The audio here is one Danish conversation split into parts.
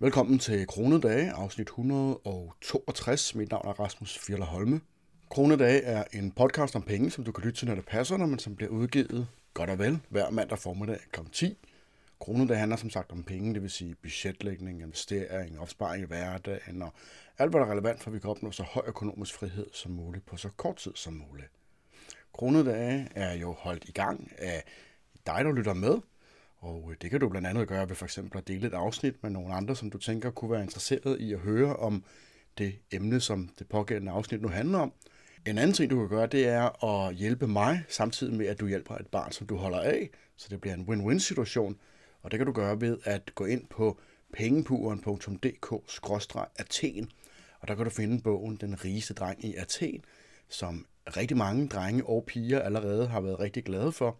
Velkommen til Kronedage, afsnit 162. Mit navn er Rasmus Fjeller Holme. Kronedage er en podcast om penge, som du kan lytte til, når det passer, når man som bliver udgivet godt og vel hver mandag formiddag kl. 10. Kronedage handler som sagt om penge, det vil sige budgetlægning, investering, opsparing i hverdagen og alt, hvad der er relevant for, at vi kan opnå så høj økonomisk frihed som muligt på så kort tid som muligt. Kronedage er jo holdt i gang af dig, der lytter med, og øh, det kan du blandt andet gøre ved for eksempel at dele et afsnit med nogle andre, som du tænker kunne være interesseret i at høre om det emne, som det pågældende afsnit nu handler om. En anden ting, du kan gøre, det er at hjælpe mig, samtidig med, at du hjælper et barn, som du holder af, så det bliver en win-win situation. Og det kan du gøre ved at gå ind på pengepuren.dk-athen, og der kan du finde bogen Den rigeste dreng i Athen, som rigtig mange drenge og piger allerede har været rigtig glade for.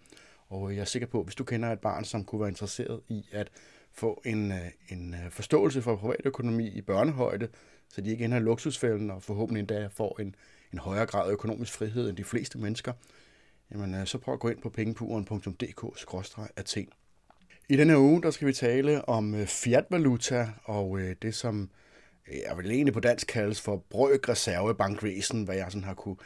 Og jeg er sikker på, at hvis du kender et barn, som kunne være interesseret i at få en, øh, en øh, forståelse for privatøkonomi i børnehøjde, så de ikke ender i luksusfælden og forhåbentlig endda får en, en højere grad af økonomisk frihed end de fleste mennesker, jamen øh, så prøv at gå ind på pengepuren.dk-athen. I denne uge der skal vi tale om fiatvaluta og det, som jeg vil egentlig på dansk kaldes for brøk reservebankvæsen, hvad jeg sådan har kunne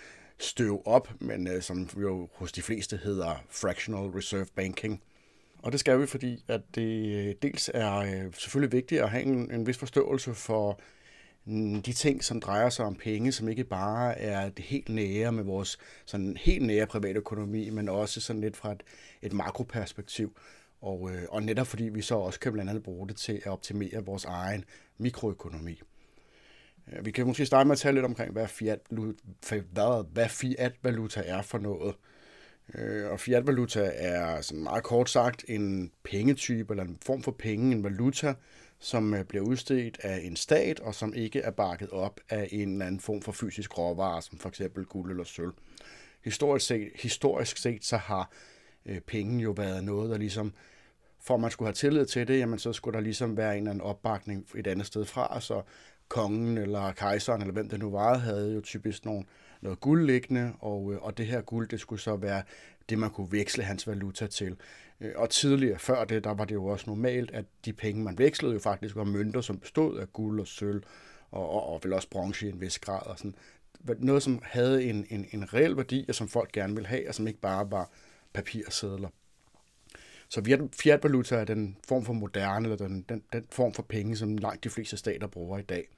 støv op, men øh, som jo hos de fleste hedder fractional reserve banking. Og det skal vi, fordi at det øh, dels er øh, selvfølgelig vigtigt at have en, en vis forståelse for mm, de ting, som drejer sig om penge, som ikke bare er det helt nære med vores sådan helt nære private økonomi, men også sådan lidt fra et, et makroperspektiv. Og, øh, og netop fordi vi så også kan blandt andet bruge det til at optimere vores egen mikroøkonomi. Vi kan måske starte med at tale lidt omkring, hvad fiat, hvad, hvad fiat valuta er for noget. Øh, og fiat valuta er sådan meget kort sagt en pengetype eller en form for penge, en valuta, som øh, bliver udstedt af en stat, og som ikke er bakket op af en eller anden form for fysisk råvare, som for eksempel guld eller sølv. Historisk set, historisk set så har øh, penge jo været noget, der ligesom, for at man skulle have tillid til det, jamen så skulle der ligesom være en eller anden opbakning et andet sted fra, så kongen eller kejseren, eller hvem det nu var, havde jo typisk nogle, noget guld liggende, og, øh, og det her guld, det skulle så være det, man kunne veksle hans valuta til. Øh, og tidligere, før det, der var det jo også normalt, at de penge, man vekslede, jo faktisk var mønter, som bestod af guld og sølv, og, og, og vel også bronze i en vis grad. Og sådan. Noget, som havde en, en, en reel værdi, og som folk gerne ville have, og som ikke bare var papirsedler. Så fiat-valuta er den form for moderne, eller den, den, den form for penge, som langt de fleste stater bruger i dag.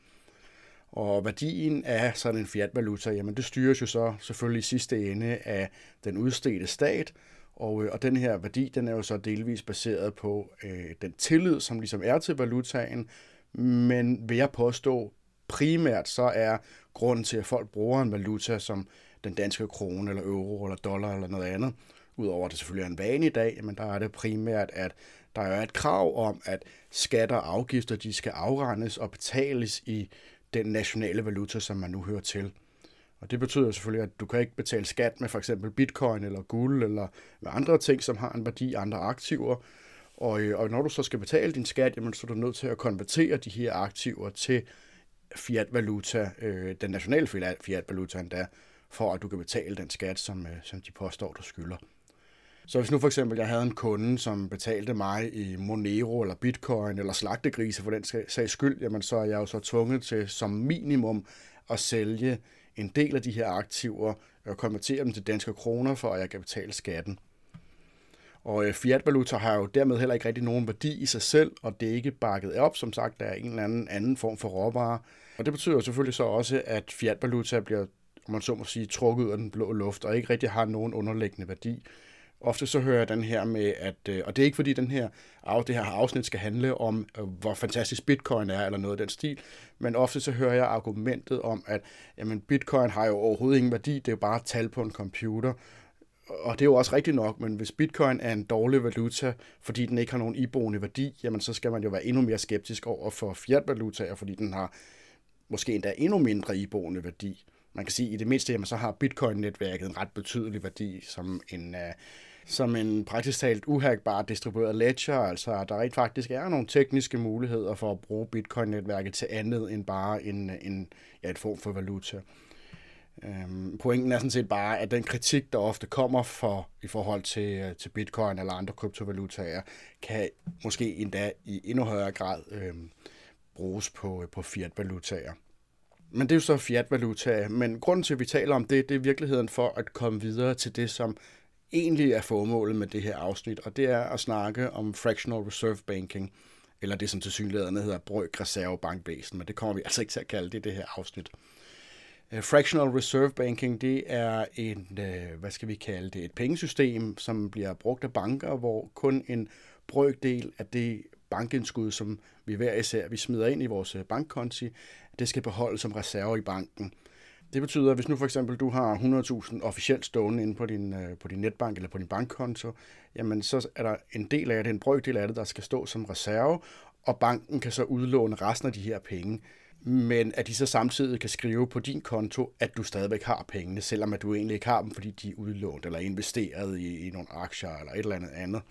Og værdien af sådan en fiat-valuta, jamen det styres jo så selvfølgelig i sidste ende af den udstedte stat, og, øh, og den her værdi, den er jo så delvis baseret på øh, den tillid, som ligesom er til valutaen, men vil jeg påstå, primært så er grunden til, at folk bruger en valuta som den danske krone, eller euro, eller dollar, eller noget andet, udover at det selvfølgelig er en vane i dag, men der er det primært, at der er et krav om, at skatter og afgifter, de skal afregnes og betales i den nationale valuta, som man nu hører til. Og det betyder selvfølgelig, at du kan ikke betale skat med for eksempel bitcoin eller guld eller med andre ting, som har en værdi, andre aktiver. Og, øh, og når du så skal betale din skat, jamen, så er du nødt til at konvertere de her aktiver til fiat-valuta, øh, den nationale fiat-valuta endda, for at du kan betale den skat, som, øh, som de påstår, du skylder. Så hvis nu for eksempel jeg havde en kunde, som betalte mig i Monero eller Bitcoin eller slagtegrise for den sags skyld, jamen så er jeg jo så tvunget til som minimum at sælge en del af de her aktiver og konvertere dem til danske kroner, for at jeg kan betale skatten. Og øh, fiatvaluta har jo dermed heller ikke rigtig nogen værdi i sig selv, og det er ikke bakket op, som sagt, der er en eller anden anden form for råvarer. Og det betyder selvfølgelig så også, at fiatvaluta bliver, om man så må sige, trukket ud af den blå luft, og ikke rigtig har nogen underliggende værdi. Ofte så hører jeg den her med, at, øh, og det er ikke fordi den her, det her afsnit skal handle om, øh, hvor fantastisk bitcoin er, eller noget af den stil, men ofte så hører jeg argumentet om, at jamen, bitcoin har jo overhovedet ingen værdi, det er jo bare et tal på en computer, og det er jo også rigtigt nok, men hvis bitcoin er en dårlig valuta, fordi den ikke har nogen iboende værdi, jamen så skal man jo være endnu mere skeptisk over for fiat-valutaer, fordi den har måske endda endnu mindre iboende værdi. Man kan sige, at i det mindste, jamen, så har bitcoin-netværket en ret betydelig værdi som en, uh, som en praktisk talt uhackbar distribueret ledger, altså der rent faktisk er nogle tekniske muligheder for at bruge Bitcoin-netværket til andet end bare en, en, ja, et form for valuta. Øhm, pointen er sådan set bare, at den kritik, der ofte kommer for i forhold til, øh, til bitcoin eller andre kryptovalutaer, kan måske endda i endnu højere grad øhm, bruges på, øh, på fiat-valutaer. Men det er jo så fiat-valutaer, men grunden til, at vi taler om det, det er virkeligheden for at komme videre til det, som egentlig er formålet med det her afsnit, og det er at snakke om fractional reserve banking, eller det, som til synligheden hedder brøk reservebankvæsen, men det kommer vi altså ikke til at kalde det det her afsnit. Øh, fractional reserve banking, det er en, øh, hvad skal vi kalde det, et pengesystem, som bliver brugt af banker, hvor kun en brøkdel af det bankindskud, som vi hver især vi smider ind i vores øh, bankkonti, det skal beholdes som reserve i banken. Det betyder, at hvis nu for eksempel du har 100.000 officielt stående inde på din, øh, på din netbank eller på din bankkonto, jamen så er der en del af det, en brøkdel af det, der skal stå som reserve, og banken kan så udlåne resten af de her penge. Men at de så samtidig kan skrive på din konto, at du stadigvæk har pengene, selvom at du egentlig ikke har dem, fordi de er udlånt eller investeret i, i nogle aktier eller et eller andet andet.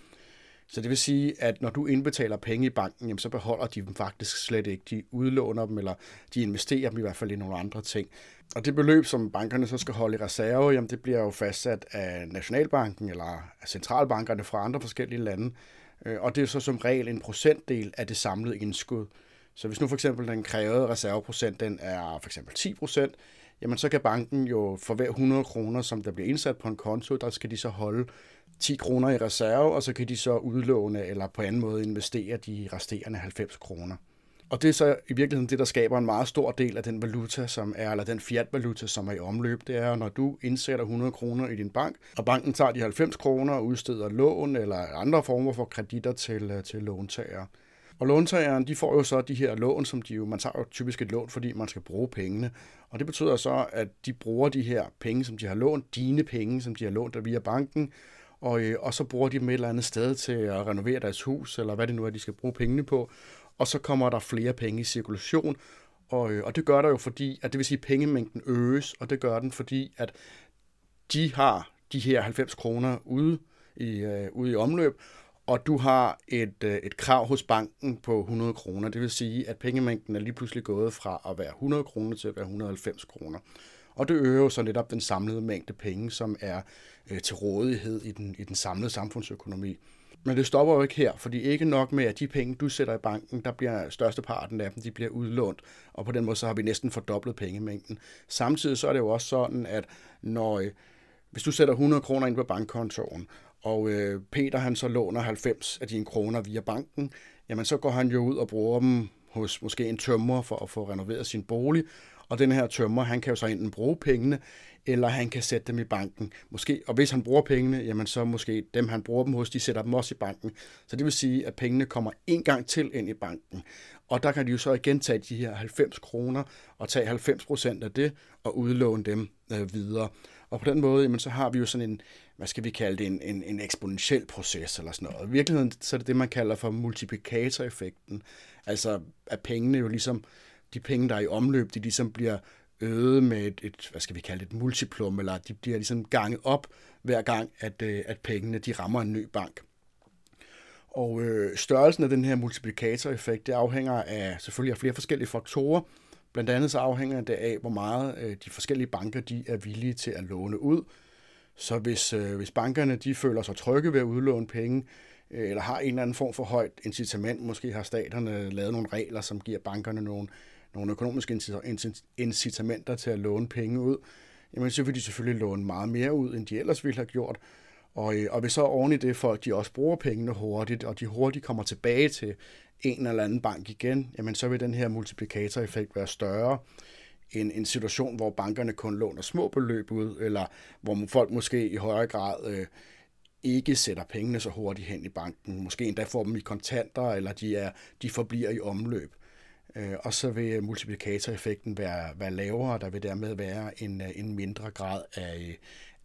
Så det vil sige, at når du indbetaler penge i banken, jamen, så beholder de dem faktisk slet ikke. De udlåner dem, eller de investerer dem i hvert fald i nogle andre ting. Og det beløb, som bankerne så skal holde i reserve, jamen, det bliver jo fastsat af Nationalbanken eller af centralbankerne fra andre forskellige lande. Øh, og det er så som regel en procentdel af det samlede indskud. Så hvis nu for eksempel den krævede reserveprocent, den er for eksempel 10 procent, jamen så kan banken jo for hver 100 kroner, som der bliver indsat på en konto, der skal de så holde 10 kroner i reserve, og så kan de så udlåne eller på anden måde investere de resterende 90 kroner. Og det er så i virkeligheden det, der skaber en meget stor del af den valuta, som er, eller den fiat-valuta, som er i omløb. Det er, når du indsætter 100 kroner i din bank, og banken tager de 90 kroner og udsteder lån eller andre former for kreditter til, øh, til låntagere. Og låntageren, de får jo så de her lån, som de jo, man tager jo typisk et lån, fordi man skal bruge pengene. Og det betyder så, at de bruger de her penge, som de har lånt, dine penge, som de har lånt via banken, og, øh, og så bruger de dem et eller andet sted til at renovere deres hus, eller hvad det nu er, de skal bruge pengene på, og så kommer der flere penge i cirkulation, og, øh, og det gør der jo fordi, at det vil sige, at pengemængden øges, og det gør den, fordi at de har de her 90 kroner ude i, øh, ude i omløb, og du har et, øh, et krav hos banken på 100 kroner. Det vil sige, at pengemængden er lige pludselig gået fra at være 100 kroner til at være 190 kroner. Og det øger jo så netop den samlede mængde penge, som er øh, til rådighed i den, i den samlede samfundsøkonomi. Men det stopper jo ikke her, fordi ikke nok med, at de penge, du sætter i banken, der bliver størsteparten af dem, de bliver udlånt, og på den måde så har vi næsten fordoblet pengemængden. Samtidig så er det jo også sådan, at når, øh, hvis du sætter 100 kroner ind på bankkontoen, og øh, Peter han så låner 90 af dine kroner via banken, jamen så går han jo ud og bruger dem hos måske en tømrer for at få renoveret sin bolig, og den her tømmer, han kan jo så enten bruge pengene, eller han kan sætte dem i banken. Måske, og hvis han bruger pengene, jamen så måske dem, han bruger dem hos, de sætter dem også i banken. Så det vil sige, at pengene kommer en gang til ind i banken. Og der kan de jo så igen tage de her 90 kroner og tage 90 procent af det og udlåne dem øh, videre. Og på den måde, jamen, så har vi jo sådan en, hvad skal vi kalde det, en, en, en eksponentiel proces eller sådan noget. I virkeligheden så er det det, man kalder for multiplikatoreffekten. Altså at pengene jo ligesom, de penge, der er i omløb, de ligesom bliver øget med et, et, hvad skal vi kalde det, et multiplum, eller de bliver ligesom ganget op hver gang, at, øh, at pengene de rammer en ny bank. Og øh, størrelsen af den her multiplikatoreffekt, det afhænger af selvfølgelig af flere forskellige faktorer. Blandt andet så afhænger det af, hvor meget øh, de forskellige banker de er villige til at låne ud. Så hvis, øh, hvis bankerne de føler sig trygge ved at udlåne penge, øh, eller har en eller anden form for højt incitament, måske har staterne lavet nogle regler, som giver bankerne nogle nogle økonomiske incitamenter til at låne penge ud, jamen så vil de selvfølgelig låne meget mere ud, end de ellers ville have gjort. Og, øh, og hvis så oven i det folk, de også bruger pengene hurtigt, og de hurtigt kommer tilbage til en eller anden bank igen, jamen så vil den her multiplikatoreffekt være større end en situation, hvor bankerne kun låner små beløb ud, eller hvor folk måske i højere grad øh, ikke sætter pengene så hurtigt hen i banken. Måske endda får dem i kontanter, eller de, er, de forbliver i omløb. Øh, og så vil multiplikatoreffekten være, være lavere, og der vil dermed være en, øh, en mindre grad af, øh,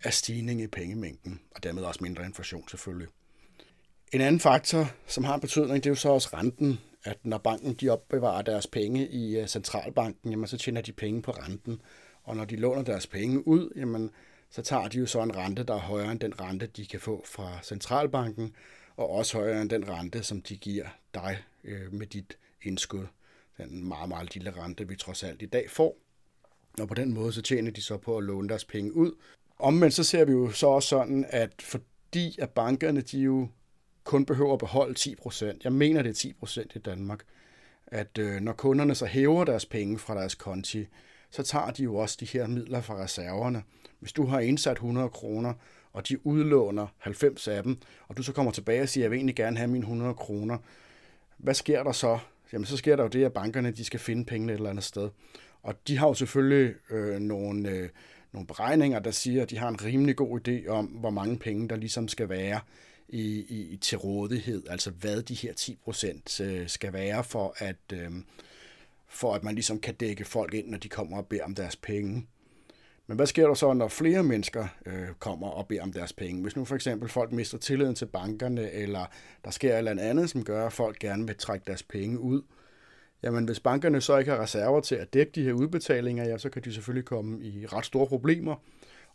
af stigning i pengemængden, og dermed også mindre inflation selvfølgelig. En anden faktor, som har en betydning, det er jo så også renten, at når banken de opbevarer deres penge i øh, centralbanken, jamen, så tjener de penge på renten. Og når de låner deres penge ud, jamen, så tager de jo så en rente, der er højere end den rente, de kan få fra centralbanken, og også højere end den rente, som de giver dig øh, med dit indskud den meget, meget lille rente, vi trods alt i dag får. Og på den måde, så tjener de så på at låne deres penge ud. Omvendt så ser vi jo så også sådan, at fordi at bankerne, de jo kun behøver at beholde 10 procent, jeg mener det er 10 procent i Danmark, at øh, når kunderne så hæver deres penge fra deres konti, så tager de jo også de her midler fra reserverne. Hvis du har indsat 100 kroner, og de udlåner 90 af dem, og du så kommer tilbage og siger, jeg vil egentlig gerne have mine 100 kroner, hvad sker der så? Jamen, så sker der jo det, at bankerne de skal finde pengene et eller andet sted. Og de har jo selvfølgelig øh, nogle, øh, nogle beregninger, der siger, at de har en rimelig god idé om, hvor mange penge der ligesom skal være i, i, til rådighed, altså hvad de her 10 procent øh, skal være for at, øh, for at man ligesom kan dække folk ind, når de kommer og beder om deres penge. Men hvad sker der så, når flere mennesker øh, kommer og beder om deres penge? Hvis nu for eksempel folk mister tilliden til bankerne, eller der sker et eller andet, som gør, at folk gerne vil trække deres penge ud, jamen hvis bankerne så ikke har reserver til at dække de her udbetalinger, ja, så kan de selvfølgelig komme i ret store problemer,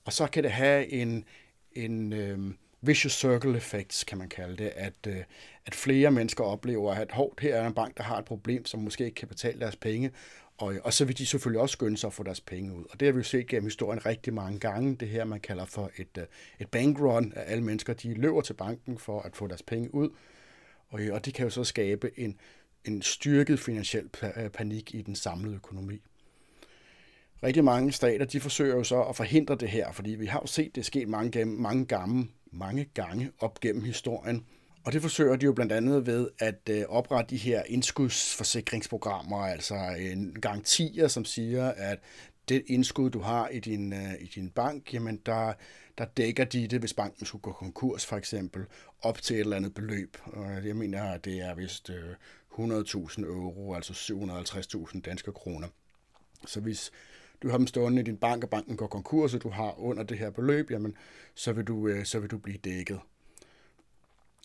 og så kan det have en, en øh, vicious circle effects, kan man kalde det, at, øh, at flere mennesker oplever, at hov, her er en bank, der har et problem, som måske ikke kan betale deres penge, og, og så vil de selvfølgelig også skynde sig at få deres penge ud. Og det har vi jo set gennem historien rigtig mange gange, det her man kalder for et, øh, et bankrun, at alle mennesker de løber til banken for at få deres penge ud, og, øh, og det kan jo så skabe en, en styrket finansiel øh, panik i den samlede økonomi. Rigtig mange stater de forsøger jo så at forhindre det her, fordi vi har jo set det ske mange, mange, gange, mange gange op gennem historien. Og det forsøger de jo blandt andet ved at øh, oprette de her indskudsforsikringsprogrammer, altså øh, en garantier, som siger, at det indskud, du har i din, øh, i din bank, jamen der, der dækker de det, hvis banken skulle gå konkurs for eksempel, op til et eller andet beløb. Og jeg mener, at det er vist øh, 100.000 euro, altså 750.000 danske kroner. Så hvis du har dem stående i din bank, og banken går konkurs, og du har under det her beløb, jamen, så vil du, øh, så vil du blive dækket.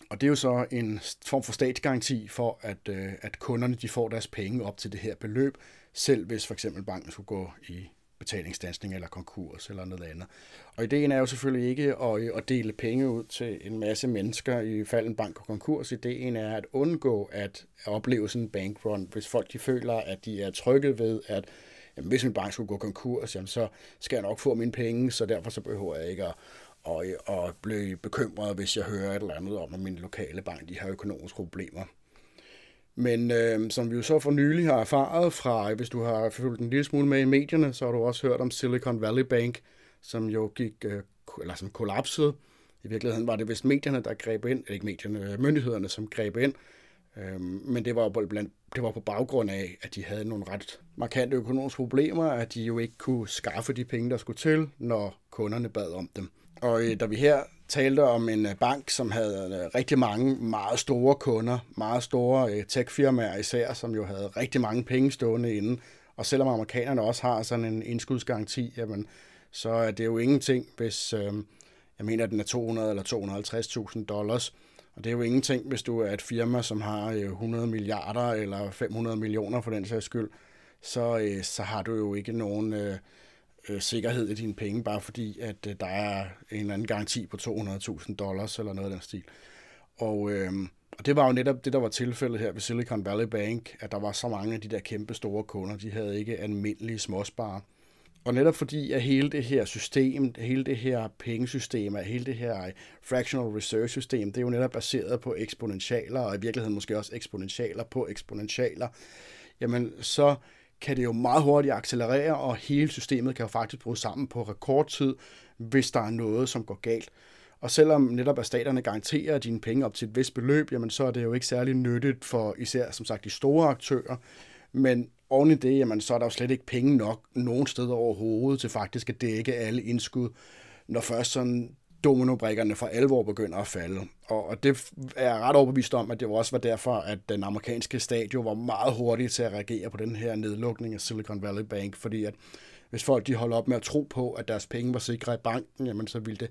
Og det er jo så en form for statsgaranti for, at, øh, at kunderne de får deres penge op til det her beløb, selv hvis for eksempel banken skulle gå i betalingsdansning eller konkurs eller noget andet. Og ideen er jo selvfølgelig ikke at, øh, at dele penge ud til en masse mennesker i fald en bank og konkurs. Ideen er at undgå at opleve sådan en bankrun, hvis folk de føler, at de er trygge ved, at jamen, hvis min bank skulle gå konkurs, jamen, så skal jeg nok få mine penge, så derfor så behøver jeg ikke at, og, og blev bekymret, hvis jeg hører et eller andet om, at min lokale bank de har økonomiske problemer. Men øh, som vi jo så for nylig har erfaret fra, hvis du har fulgt en lille smule med i medierne, så har du også hørt om Silicon Valley Bank, som jo gik, øh, eller som kollapsede. I virkeligheden var det vist medierne, der greb ind, eller ikke medierne, øh, myndighederne, som greb ind. Øh, men det var, blandt, det var på baggrund af, at de havde nogle ret markante økonomiske problemer, at de jo ikke kunne skaffe de penge, der skulle til, når kunderne bad om dem. Og øh, da vi her talte om en øh, bank, som havde øh, rigtig mange meget store kunder, meget store øh, techfirmaer især, som jo havde rigtig mange penge stående inde, og selvom amerikanerne også har sådan en indskudsgaranti, jamen, så er det jo ingenting, hvis, øh, jeg mener, at den er 200 eller 250.000 dollars, og det er jo ingenting, hvis du er et firma, som har 100 milliarder eller 500 millioner for den sags skyld, så, øh, så har du jo ikke nogen... Øh, øh, sikkerhed i dine penge, bare fordi, at øh, der er en eller anden garanti på 200.000 dollars eller noget af den stil. Og, øh, og det var jo netop det, der var tilfældet her ved Silicon Valley Bank, at der var så mange af de der kæmpe store kunder, de havde ikke almindelige småsparer. Og netop fordi, at hele det her system, hele det her pengesystem, at hele det her øh, fractional reserve system, det er jo netop baseret på eksponentialer, og i virkeligheden måske også eksponentialer på eksponentialer, jamen så kan det jo meget hurtigt accelerere, og hele systemet kan jo faktisk bryde sammen på rekordtid, hvis der er noget, som går galt. Og selvom netop at staterne garanterer dine penge op til et vist beløb, jamen så er det jo ikke særlig nyttigt for især som sagt de store aktører. Men oven i det, jamen så er der jo slet ikke penge nok nogen steder overhovedet til faktisk at dække alle indskud, når først sådan dominobrikkerne for alvor begynder at falde. Og, og det er jeg ret overbevist om, at det også var derfor, at den amerikanske stat jo var meget hurtig til at reagere på den her nedlukning af Silicon Valley Bank, fordi at hvis folk de holder op med at tro på, at deres penge var sikre i banken, jamen så ville det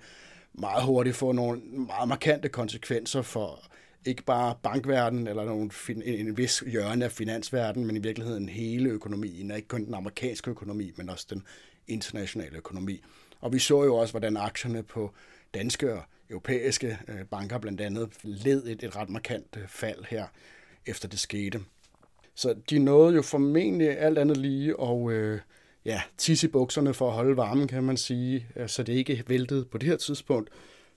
meget hurtigt få nogle meget markante konsekvenser for ikke bare bankverdenen eller nogle, en, en vis hjørne af finansverdenen, men i virkeligheden hele økonomien, ikke kun den amerikanske økonomi, men også den internationale økonomi. Og vi så jo også, hvordan aktierne på danske og europæiske øh, banker blandt andet led et, et ret markant øh, fald her, efter det skete. Så de nåede jo formentlig alt andet lige og øh, ja, tisse i bukserne for at holde varmen, kan man sige, øh, så det ikke væltede på det her tidspunkt.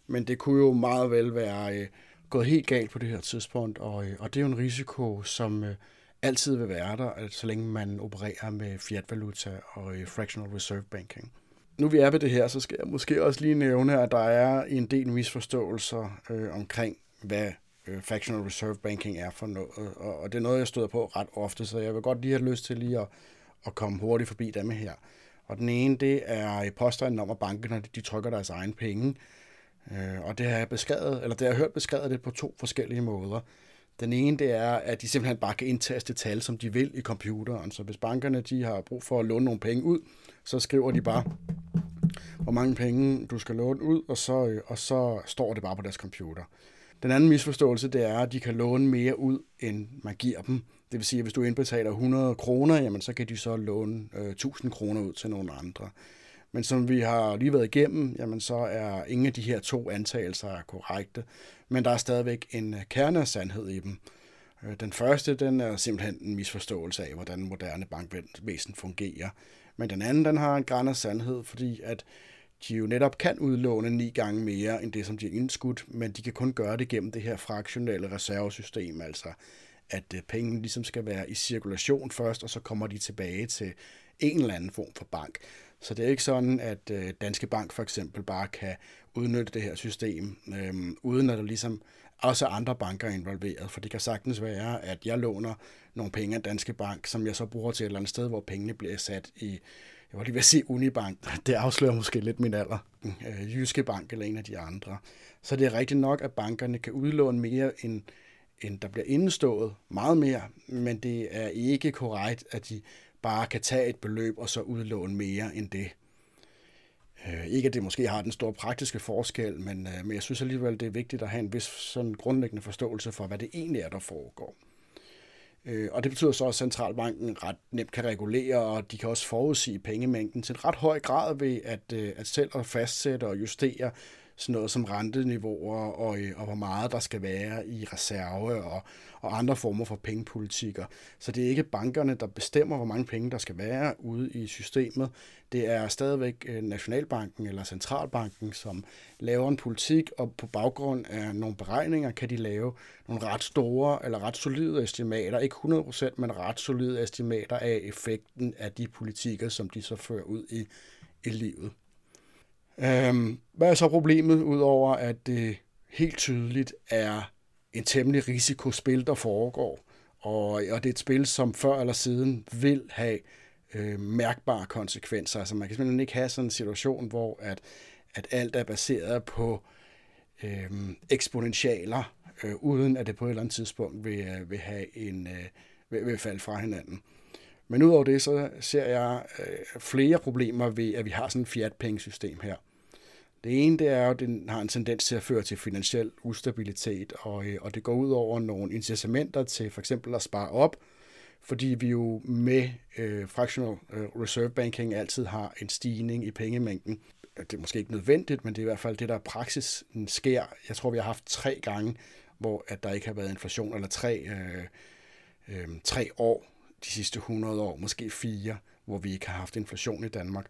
Men det kunne jo meget vel være øh, gået helt galt på det her tidspunkt, og, øh, og det er jo en risiko, som øh, altid vil være der, så længe man opererer med fiat-valuta og fractional reserve banking. Nu vi er ved det her, så skal jeg måske også lige nævne, at der er en del misforståelser øh, omkring, hvad øh, fractional reserve banking er for noget, og, og det er noget, jeg støder på ret ofte, så jeg vil godt lige have lyst til lige at, at komme hurtigt forbi dem her. Og den ene, det er påstanden om, at bankerne de trykker deres egen penge, øh, og det har jeg beskrevet, eller det har jeg hørt beskrevet det på to forskellige måder. Den ene, det er, at de simpelthen bare kan indtaste tal, som de vil i computeren. Så hvis bankerne de har brug for at låne nogle penge ud, så skriver de bare, hvor mange penge du skal låne ud, og så, øh, og så står det bare på deres computer. Den anden misforståelse, det er, at de kan låne mere ud, end man giver dem. Det vil sige, at hvis du indbetaler 100 kroner, jamen, så kan de så låne øh, 1000 kroner ud til nogle andre. Men som vi har lige været igennem, jamen, så er ingen af de her to antagelser korrekte, men der er stadigvæk en øh, kerne af sandhed i dem. Øh, den første, den er simpelthen en misforståelse af, hvordan moderne bankvæsen fungerer. Men den anden, den har en græn af sandhed, fordi at de jo netop kan udlåne ni gange mere end det, som de er indskudt, men de kan kun gøre det gennem det her fraktionelle reservesystem, altså at øh, pengene ligesom skal være i cirkulation først, og så kommer de tilbage til en eller anden form for bank. Så det er ikke sådan, at øh, Danske Bank for eksempel bare kan udnytte det her system, øh, uden at der ligesom også andre banker er involveret. For det kan sagtens være, at jeg låner nogle penge af Danske Bank, som jeg så bruger til et eller andet sted, hvor pengene bliver sat i, jeg var lige ved at sige Unibank, det afslører måske lidt min alder, øh, Jyske Bank eller en af de andre. Så det er rigtigt nok, at bankerne kan udlåne mere end, end der bliver indstået, meget mere, men det er ikke korrekt, at de bare kan tage et beløb og så udlåne mere end det. Øh, ikke at det måske har den store praktiske forskel, men, øh, men jeg synes alligevel, det er vigtigt at have en vis sådan grundlæggende forståelse for, hvad det egentlig er, der foregår. Øh, og det betyder så, at centralbanken ret nemt kan regulere, og de kan også forudsige pengemængden til en ret høj grad ved at, øh, at selv at fastsætte og justere sådan noget som renteniveauer og, øh, og hvor meget der skal være i reserve og, og andre former for pengepolitikker. Så det er ikke bankerne, der bestemmer, hvor mange penge der skal være ude i systemet. Det er stadigvæk øh, Nationalbanken eller Centralbanken, som laver en politik, og på baggrund af nogle beregninger kan de lave nogle ret store eller ret solide estimater, ikke 100%, men ret solide estimater af effekten af de politikker, som de så fører ud i, i livet. Øhm, hvad er så problemet, udover at det helt tydeligt er en temmelig risikospil, der foregår, og, og det er et spil, som før eller siden vil have øh, mærkbare konsekvenser. Altså man kan simpelthen ikke have sådan en situation, hvor at, at alt er baseret på øh, eksponentialer, øh, uden at det på et eller andet tidspunkt vil, øh, vil have en øh, vil, vil falde fra hinanden. Men udover det, så ser jeg øh, flere problemer ved, at vi har sådan et fiat-pengesystem her. Det ene det er jo, at den har en tendens til at føre til finansiel ustabilitet, og, øh, og det går ud over nogle incitamenter til for eksempel at spare op, fordi vi jo med øh, fractional øh, reserve banking altid har en stigning i pengemængden. Det er måske ikke nødvendigt, men det er i hvert fald det, der praksis sker. Jeg tror, vi har haft tre gange, hvor at der ikke har været inflation, eller tre, øh, øh, tre år de sidste 100 år, måske fire, hvor vi ikke har haft inflation i Danmark.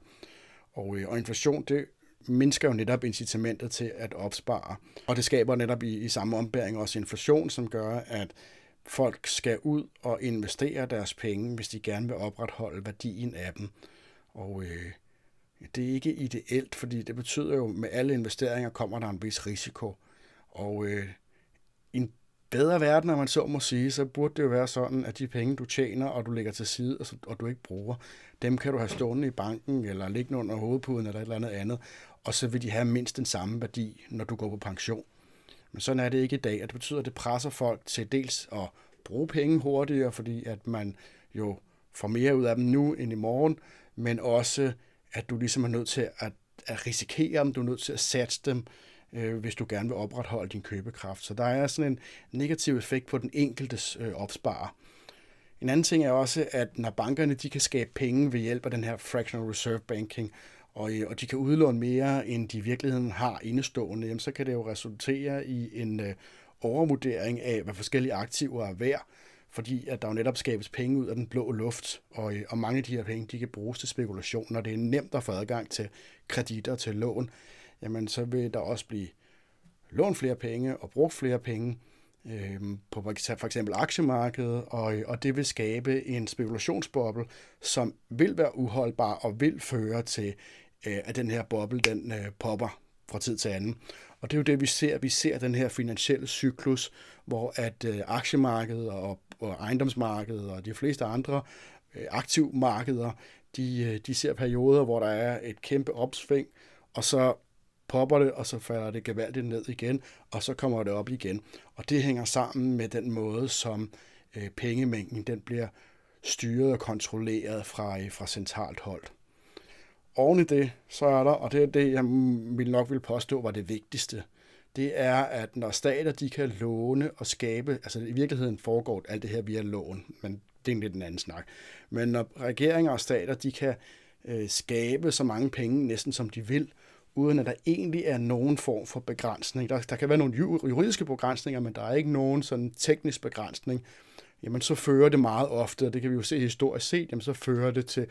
Og, øh, og inflation, det mindsker jo netop incitamentet til at opspare. Og det skaber netop i, i samme ombæring også inflation, som gør, at folk skal ud og investere deres penge, hvis de gerne vil opretholde værdien af dem. Og øh, det er ikke ideelt, fordi det betyder jo, at med alle investeringer kommer der en vis risiko. Og øh, i en bedre verden, når man så må sige, så burde det jo være sådan, at de penge, du tjener, og du lægger til side, og, så, og du ikke bruger, dem kan du have stående i banken, eller liggende under hovedpuden, eller et eller andet andet, og så vil de have mindst den samme værdi, når du går på pension. Men sådan er det ikke i dag, og det betyder, at det presser folk til dels at bruge penge hurtigere, fordi at man jo får mere ud af dem nu end i morgen, men også, at du ligesom er nødt til at, at risikere dem, du er nødt til at satse dem, øh, hvis du gerne vil opretholde din købekraft. Så der er sådan en negativ effekt på den enkeltes øh, opsparer. En anden ting er også, at når bankerne de kan skabe penge ved hjælp af den her fractional reserve banking, og, øh, og de kan udlåne mere, end de i virkeligheden har indestående, jamen, så kan det jo resultere i en øh, overvurdering af, hvad forskellige aktiver er værd, fordi at der jo netop skabes penge ud af den blå luft, og, øh, og mange af de her penge, de kan bruges til spekulation, og det er nemt at få adgang til kreditter til lån, jamen så vil der også blive lånt flere penge og brugt flere penge, øh, på for eksempel aktiemarkedet, og, øh, og det vil skabe en spekulationsboble, som vil være uholdbar og vil føre til, øh, at den her boble den øh, popper fra tid til anden. Og det er jo det, vi ser. Vi ser den her finansielle cyklus, hvor at øh, aktiemarkedet og, og ejendomsmarkedet og de fleste andre øh, aktivmarkeder, de, øh, de ser perioder, hvor der er et kæmpe opsving, og så popper det, og så falder det gevaldigt ned igen, og så kommer det op igen. Og det hænger sammen med den måde, som øh, pengemængden den bliver styret og kontrolleret fra, øh, fra centralt hold. Oven i det, så er der, og det er det, jeg vil nok vil påstå var det vigtigste, det er, at når stater de kan låne og skabe, altså i virkeligheden foregår alt det her via lån, men det er en lidt en anden snak. Men når regeringer og stater de kan øh, skabe så mange penge næsten som de vil, uden at der egentlig er nogen form for begrænsning. Der, der kan være nogle juridiske begrænsninger, men der er ikke nogen sådan teknisk begrænsning. Jamen så fører det meget ofte, og det kan vi jo se historisk set, jamen så fører det til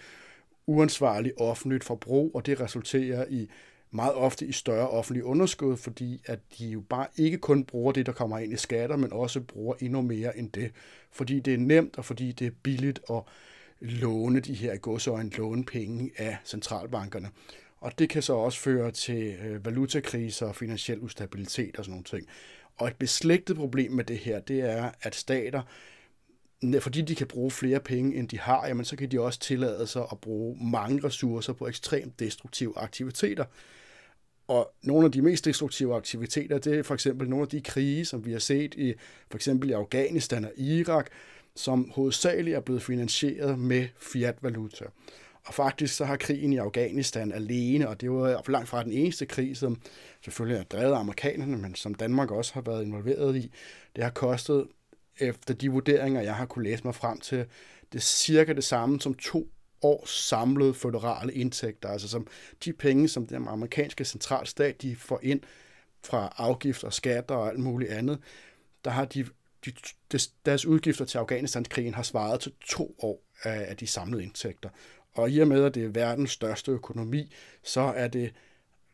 uansvarligt offentligt forbrug, og det resulterer i meget ofte i større offentlige underskud, fordi at de jo bare ikke kun bruger det, der kommer ind i skatter, men også bruger endnu mere end det. Fordi det er nemt, og fordi det er billigt at låne de her godsøjne låne penge af centralbankerne. Og det kan så også føre til øh, valutakriser og finansiel ustabilitet og sådan nogle ting. Og et beslægtet problem med det her, det er, at stater, fordi de kan bruge flere penge, end de har, jamen så kan de også tillade sig at bruge mange ressourcer på ekstremt destruktive aktiviteter. Og nogle af de mest destruktive aktiviteter, det er for eksempel nogle af de krige, som vi har set i for eksempel i Afghanistan og Irak, som hovedsageligt er blevet finansieret med fiat-valuta. Og faktisk så har krigen i Afghanistan alene, og det var langt fra den eneste krig, som selvfølgelig er drevet af amerikanerne, men som Danmark også har været involveret i, det har kostet, efter de vurderinger, jeg har kunne læse mig frem til, det er cirka det samme som to års samlede føderale indtægter, altså som de penge, som den amerikanske centralstat de får ind fra afgifter, og skatter og alt muligt andet, der har de, de, deres udgifter til Afghanistan-krigen har svaret til to år af de samlede indtægter. Og i og med, at det er verdens største økonomi, så er det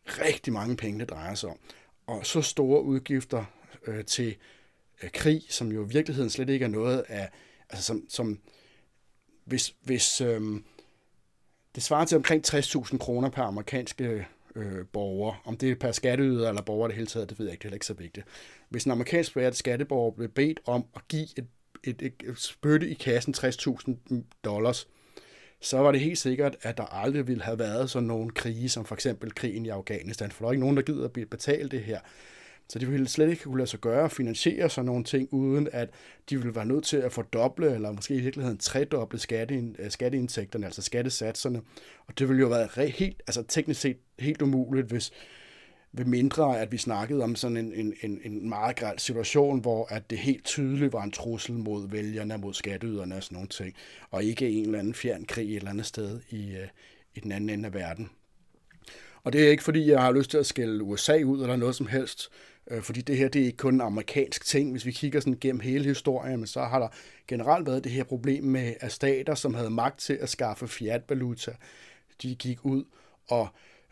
rigtig mange penge, det drejer sig om. Og så store udgifter øh, til øh, krig, som jo i virkeligheden slet ikke er noget af, altså som, som hvis, hvis øh, det svarer til omkring 60.000 kroner per amerikanske øh, borger. Om det er per skatteyder eller borger det hele taget, det ved jeg ikke, det er ikke så vigtigt. Hvis en amerikansk skatteborger bliver bedt om at give et, et, et, et spytte i kassen 60.000 dollars, så var det helt sikkert, at der aldrig ville have været sådan nogle krige, som for eksempel krigen i Afghanistan, for der er ikke nogen, der gider at betale det her. Så de ville slet ikke kunne lade sig gøre at finansiere sådan nogle ting, uden at de ville være nødt til at fordoble, eller måske i virkeligheden tredoble øh, skatteindtægterne, altså skattesatserne. Og det ville jo være helt, altså teknisk set helt umuligt, hvis, ved mindre, at vi snakkede om sådan en, en, en, en meget græld situation, hvor at det helt tydeligt var en trussel mod vælgerne, mod skatteyderne og sådan nogle ting, og ikke en eller anden fjern krig et eller andet sted i, øh, i den anden ende af verden. Og det er ikke fordi, jeg har lyst til at skælde USA ud eller noget som helst, Øh, fordi det her det er ikke kun en amerikansk ting. Hvis vi kigger sådan gennem hele historien, så har der generelt været det her problem med, at stater, som havde magt til at skaffe fiat-valuta, de gik ud og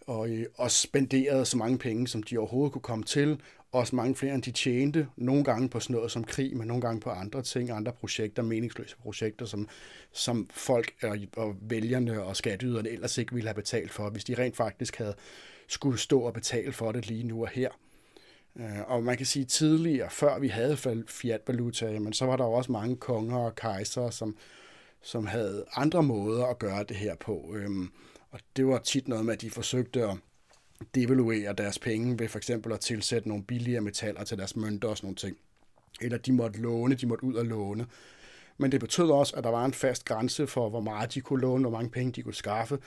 og, øh, og spenderede så mange penge, som de overhovedet kunne komme til, også mange flere, end de tjente, nogle gange på sådan noget som krig, men nogle gange på andre ting, andre projekter, meningsløse projekter, som, som folk og, og vælgerne og skatteyderne ellers ikke ville have betalt for, hvis de rent faktisk havde skulle stå og betale for det lige nu og her. Øh, og man kan sige tidligere, før vi havde fiat-valuta, jamen, så var der også mange konger og kejser, som, som havde andre måder at gøre det her på. Øhm, og det var tit noget med, at de forsøgte at devaluere deres penge ved for eksempel at tilsætte nogle billigere metaller til deres mønter og sådan nogle ting. Eller de måtte låne, de måtte ud og låne. Men det betød også, at der var en fast grænse for, hvor meget de kunne låne, hvor mange penge de kunne skaffe.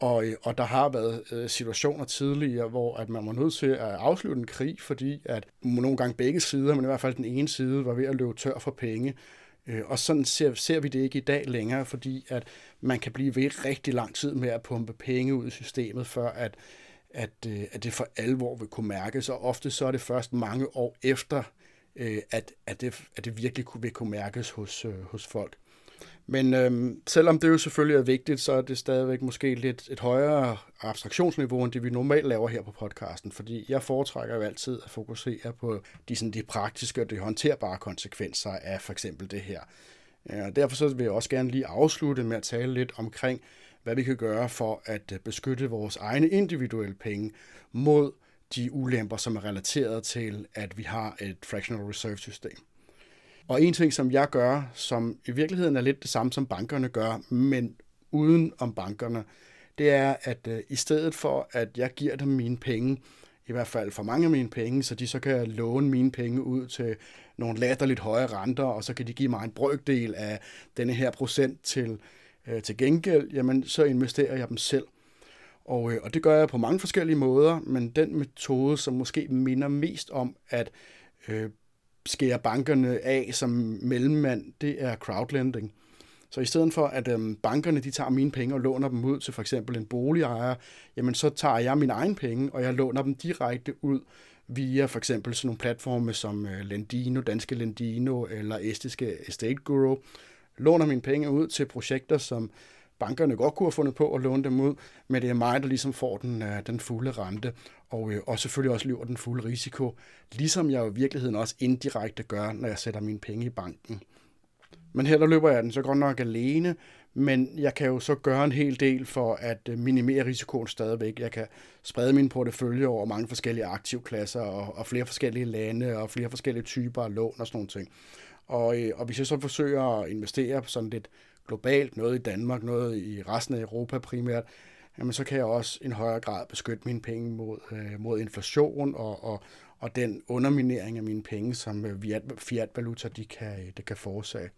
Og, øh, og der har været øh, situationer tidligere, hvor at man var nødt til at afslutte en krig, fordi at nogle gange begge sider, men i hvert fald den ene side, var ved at løbe tør for penge. Øh, og sådan ser, ser vi det ikke i dag længere, fordi at man kan blive ved rigtig lang tid med at pumpe penge ud i systemet, før at, at, øh, at det for alvor vil kunne mærkes, og ofte så er det først mange år efter, øh, at, at, det, at det virkelig vil kunne mærkes hos, øh, hos folk. Men øhm, selvom det jo selvfølgelig er vigtigt, så er det stadigvæk måske lidt et højere abstraktionsniveau, end det vi normalt laver her på podcasten, fordi jeg foretrækker jo altid at fokusere på de, sådan, de praktiske og de håndterbare konsekvenser af for eksempel det her. Øh, og derfor så vil jeg også gerne lige afslutte med at tale lidt omkring, hvad vi kan gøre for at øh, beskytte vores egne individuelle penge mod de ulemper, som er relateret til, at vi har et fractional reserve system. Og en ting, som jeg gør, som i virkeligheden er lidt det samme, som bankerne gør, men uden om bankerne, det er, at øh, i stedet for, at jeg giver dem mine penge, i hvert fald for mange af mine penge, så de så kan låne mine penge ud til nogle latterligt høje renter, og så kan de give mig en brøkdel af denne her procent til, øh, til gengæld, jamen så investerer jeg dem selv. Og, øh, og det gør jeg på mange forskellige måder, men den metode, som måske minder mest om at øh, skære bankerne af som mellemmand, det er crowdlending. Så i stedet for, at øhm, bankerne de tager mine penge og låner dem ud til for eksempel en boligejer, jamen så tager jeg mine egne penge, og jeg låner dem direkte ud via for eksempel sådan nogle platforme som øh, Lendino, Danske Lendino eller Estiske Estate Guru. Låner mine penge ud til projekter, som bankerne godt kunne have fundet på at låne dem ud, men det er mig, der ligesom får den, øh, den fulde rente, og, øh, og selvfølgelig også løber den fulde risiko, ligesom jeg jo i virkeligheden også indirekte gør, når jeg sætter mine penge i banken. Men her der løber jeg den så godt nok alene, men jeg kan jo så gøre en hel del for at øh, minimere risikoen stadigvæk. Jeg kan sprede min portefølje over mange forskellige aktivklasser og, og flere forskellige lande og flere forskellige typer af lån og sådan nogle ting. Og, og hvis jeg så forsøger at investere sådan lidt globalt, noget i Danmark, noget i resten af Europa primært, jamen så kan jeg også i en højere grad beskytte mine penge mod, øh, mod inflation og, og, og den underminering af mine penge, som øh, fiat-valuta de kan, øh, det kan forårsage.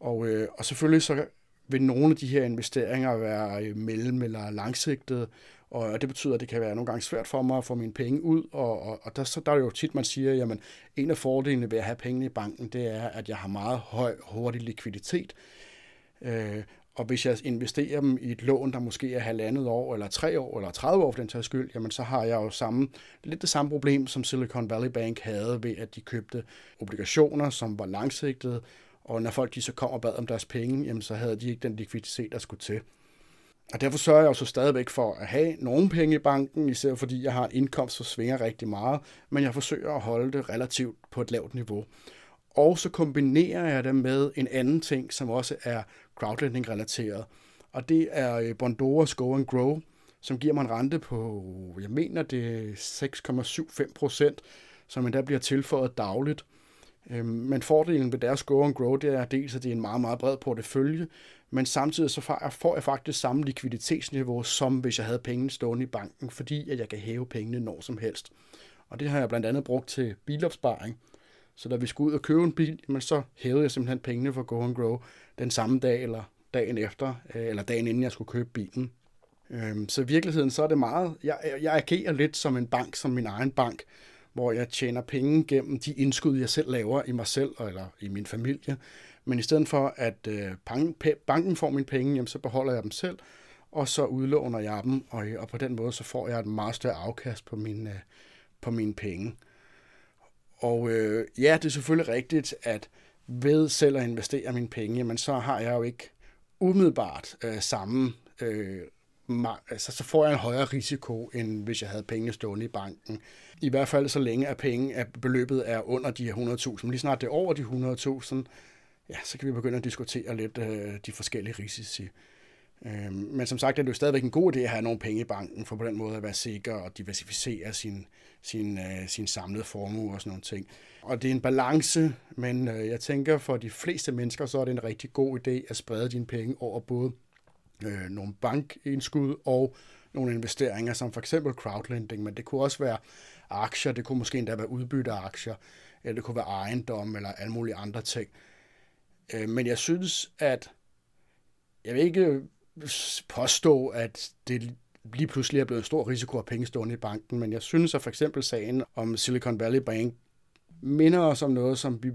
Og, øh, og selvfølgelig så vil nogle af de her investeringer være øh, mellem- eller langsigtede, og det betyder, at det kan være nogle gange svært for mig at få mine penge ud, og, og, og der, så, der er jo tit, man siger, jamen en af fordelene ved at have pengene i banken, det er, at jeg har meget høj, hurtig likviditet, øh, og hvis jeg investerer dem i et lån, der måske er halvandet år, eller tre år, eller 30 år for den tages skyld, jamen så har jeg jo samme, lidt det samme problem, som Silicon Valley Bank havde ved, at de købte obligationer, som var langsigtede, og når folk de så kom og bad om deres penge, jamen så havde de ikke den likviditet, der skulle til. Og derfor sørger jeg også stadigvæk for at have nogle penge i banken, især fordi jeg har en indkomst, som svinger rigtig meget, men jeg forsøger at holde det relativt på et lavt niveau. Og så kombinerer jeg det med en anden ting, som også er crowdlending-relateret. Og det er øh, Bondoras Go and Grow, som giver mig en rente på, jeg mener det er 6,75 procent, som endda bliver tilføjet dagligt. Øhm, men fordelen ved deres Go and Grow, det er dels, at det er en meget, meget bred portefølje, men samtidig så får jeg faktisk samme likviditetsniveau, som hvis jeg havde pengene stående i banken, fordi at jeg kan hæve pengene når som helst. Og det har jeg blandt andet brugt til bilopsparing. Så da vi skulle ud og købe en bil, jamen, så hævede jeg simpelthen pengene for Go and Grow den samme dag eller dagen efter, øh, eller dagen inden jeg skulle købe bilen. Øhm, så i virkeligheden så er det meget, jeg, jeg agerer lidt som en bank, som min egen bank, hvor jeg tjener penge gennem de indskud, jeg selv laver i mig selv eller i min familie. Men i stedet for, at øh, banken får mine penge, jamen, så beholder jeg dem selv, og så udlåner jeg dem, og, og på den måde så får jeg et meget større afkast på mine, øh, på mine penge. Og øh, ja, det er selvfølgelig rigtigt, at ved selv at investere mine penge, men så har jeg jo ikke umiddelbart øh, samme, øh, altså så får jeg en højere risiko, end hvis jeg havde penge stående i banken. I hvert fald så længe at penge, at beløbet er under de her 100.000. Lige snart det er over de 100.000, ja, så kan vi begynde at diskutere lidt øh, de forskellige risici. Øh, men som sagt er det jo stadigvæk en god idé at have nogle penge i banken, for på den måde at være sikker og diversificere sin, sin, øh, sin samlede formue og sådan nogle ting. Og det er en balance, men øh, jeg tænker for de fleste mennesker, så er det en rigtig god idé at sprede dine penge over både øh, nogle bankindskud og nogle investeringer, som for eksempel crowdlending, men det kunne også være aktier, det kunne måske endda være udbytte af aktier, eller det kunne være ejendom eller alle mulige andre ting. Øh, men jeg synes, at jeg vil ikke påstå, at det lige pludselig er blevet en stor risiko af penge stående i banken, men jeg synes, at for eksempel sagen om Silicon Valley Bank minder os om noget, som vi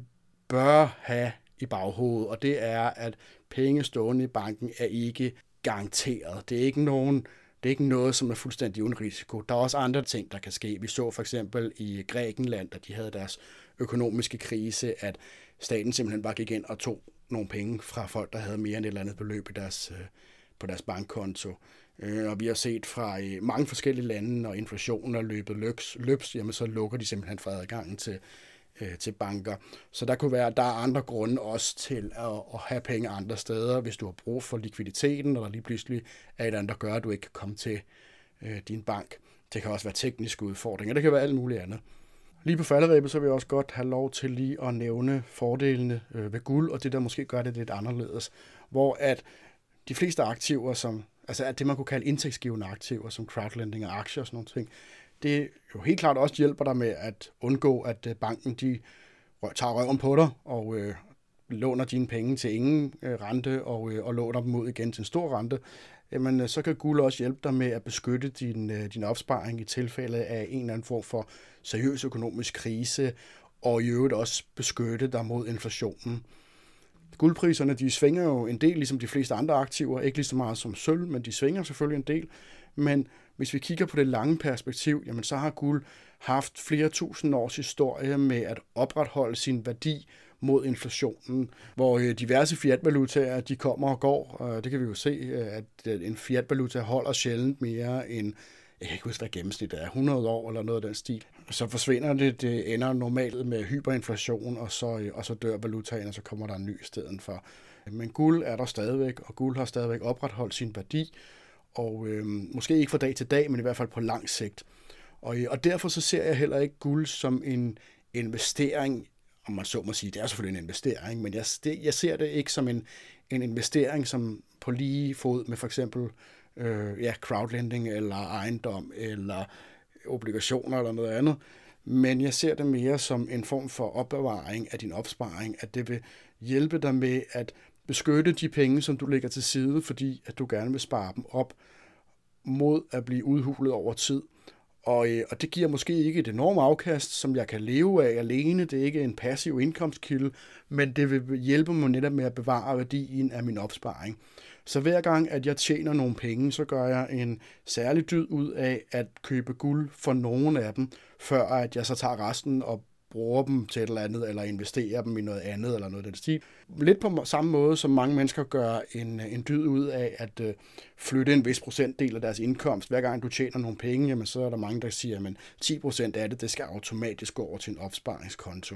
bør have i baghovedet, og det er, at penge stående i banken er ikke garanteret. Det er ikke nogen det er ikke noget, som er fuldstændig uden risiko. Der er også andre ting, der kan ske. Vi så for eksempel i Grækenland, da de havde deres økonomiske krise, at staten simpelthen bare gik ind og tog nogle penge fra folk, der havde mere end et eller andet beløb i deres, øh, på deres bankkonto. Øh, og vi har set fra øh, mange forskellige lande, når inflationen er løbet løbs, løbs jamen så lukker de simpelthen fra adgangen til, øh, til banker. Så der kunne være, der er andre grunde også til at, at have penge andre steder, hvis du har brug for likviditeten, eller lige pludselig er et andet, der gør, at du ikke kan komme til øh, din bank. Det kan også være tekniske udfordringer, det kan være alt muligt andet. Lige på falderæbet, så vil jeg også godt have lov til lige at nævne fordelene øh, ved guld, og det der måske gør det lidt anderledes. Hvor at de fleste aktiver, som, altså at det man kunne kalde indtægtsgivende aktiver, som crowdlending og aktier og sådan nogle ting, det jo helt klart også hjælper dig med at undgå, at øh, banken de tager røven på dig og øh, låner dine penge til ingen øh, rente og, øh, og låner dem ud igen til en stor rente, jamen øh, så kan guld også hjælpe dig med at beskytte din, øh, din opsparing i tilfælde af en eller anden form for seriøs økonomisk krise, og i øvrigt også beskytte dig mod inflationen. Guldpriserne de svinger jo en del, ligesom de fleste andre aktiver, ikke lige så meget som sølv, men de svinger selvfølgelig en del. Men hvis vi kigger på det lange perspektiv, jamen så har guld haft flere tusind års historie med at opretholde sin værdi mod inflationen, hvor øh, diverse fiatvalutaer de kommer og går. Øh, det kan vi jo se, øh, at en fiatvaluta holder sjældent mere end jeg kan ikke huske, hvad gennemsnittet er, 100 år eller noget af den stil. Så forsvinder det, det ender normalt med hyperinflation, og så, øh, og så dør valutaen, og så kommer der en ny i stedet for. Men guld er der stadigvæk, og guld har stadigvæk opretholdt sin værdi, og øh, måske ikke fra dag til dag, men i hvert fald på lang sigt. Og, øh, og derfor så ser jeg heller ikke guld som en investering om man så må sige, det er selvfølgelig en investering, men jeg, det, jeg ser det ikke som en, en investering, som på lige fod med for eksempel øh, ja, crowdlending eller ejendom eller obligationer eller noget andet. Men jeg ser det mere som en form for opbevaring af din opsparing, at det vil hjælpe dig med at beskytte de penge, som du lægger til side, fordi at du gerne vil spare dem op mod at blive udhulet over tid. Og, øh, og det giver måske ikke et enormt afkast, som jeg kan leve af alene. Det er ikke en passiv indkomstkilde, men det vil hjælpe mig netop med at bevare værdien af min opsparing. Så hver gang, at jeg tjener nogle penge, så gør jeg en særlig dyd ud af at købe guld for nogen af dem, før at jeg så tager resten og bruger dem til et eller andet, eller investerer dem i noget andet, eller noget af den stil. Lidt på samme måde, som mange mennesker gør en, en dyd ud af at øh, flytte en vis procentdel af deres indkomst. Hver gang du tjener nogle penge, jamen, så er der mange, der siger, at 10% af det, det skal automatisk gå over til en opsparingskonto.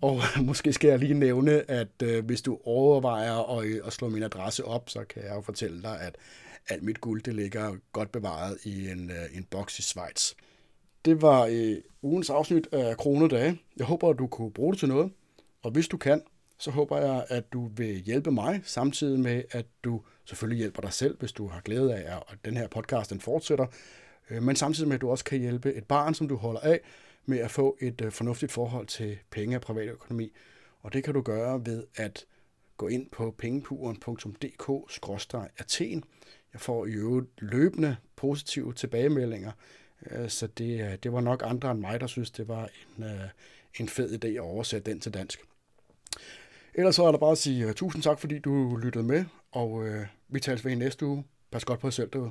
Og måske skal jeg lige nævne, at øh, hvis du overvejer at, øh, at slå min adresse op, så kan jeg jo fortælle dig, at alt mit guld det ligger godt bevaret i en, øh, en boks i Schweiz. Det var øh, ugens afsnit af Kronedage. Jeg håber, at du kunne bruge det til noget. Og hvis du kan, så håber jeg, at du vil hjælpe mig, samtidig med, at du selvfølgelig hjælper dig selv, hvis du har glæde af, at den her podcast den fortsætter. Øh, men samtidig med, at du også kan hjælpe et barn, som du holder af, med at få et øh, fornuftigt forhold til penge og privatøkonomi. Og det kan du gøre ved at gå ind på pengepuren.dk-athen. Jeg får i øvrigt løbende positive tilbagemeldinger Øh, så det, øh, det var nok andre end mig, der synes, det var en, øh, en fed idé at oversætte den til dansk. Ellers så er der bare at sige tusind tak, fordi du lyttede med, og vi tales ved i næste uge. Pas godt på jer selv derude.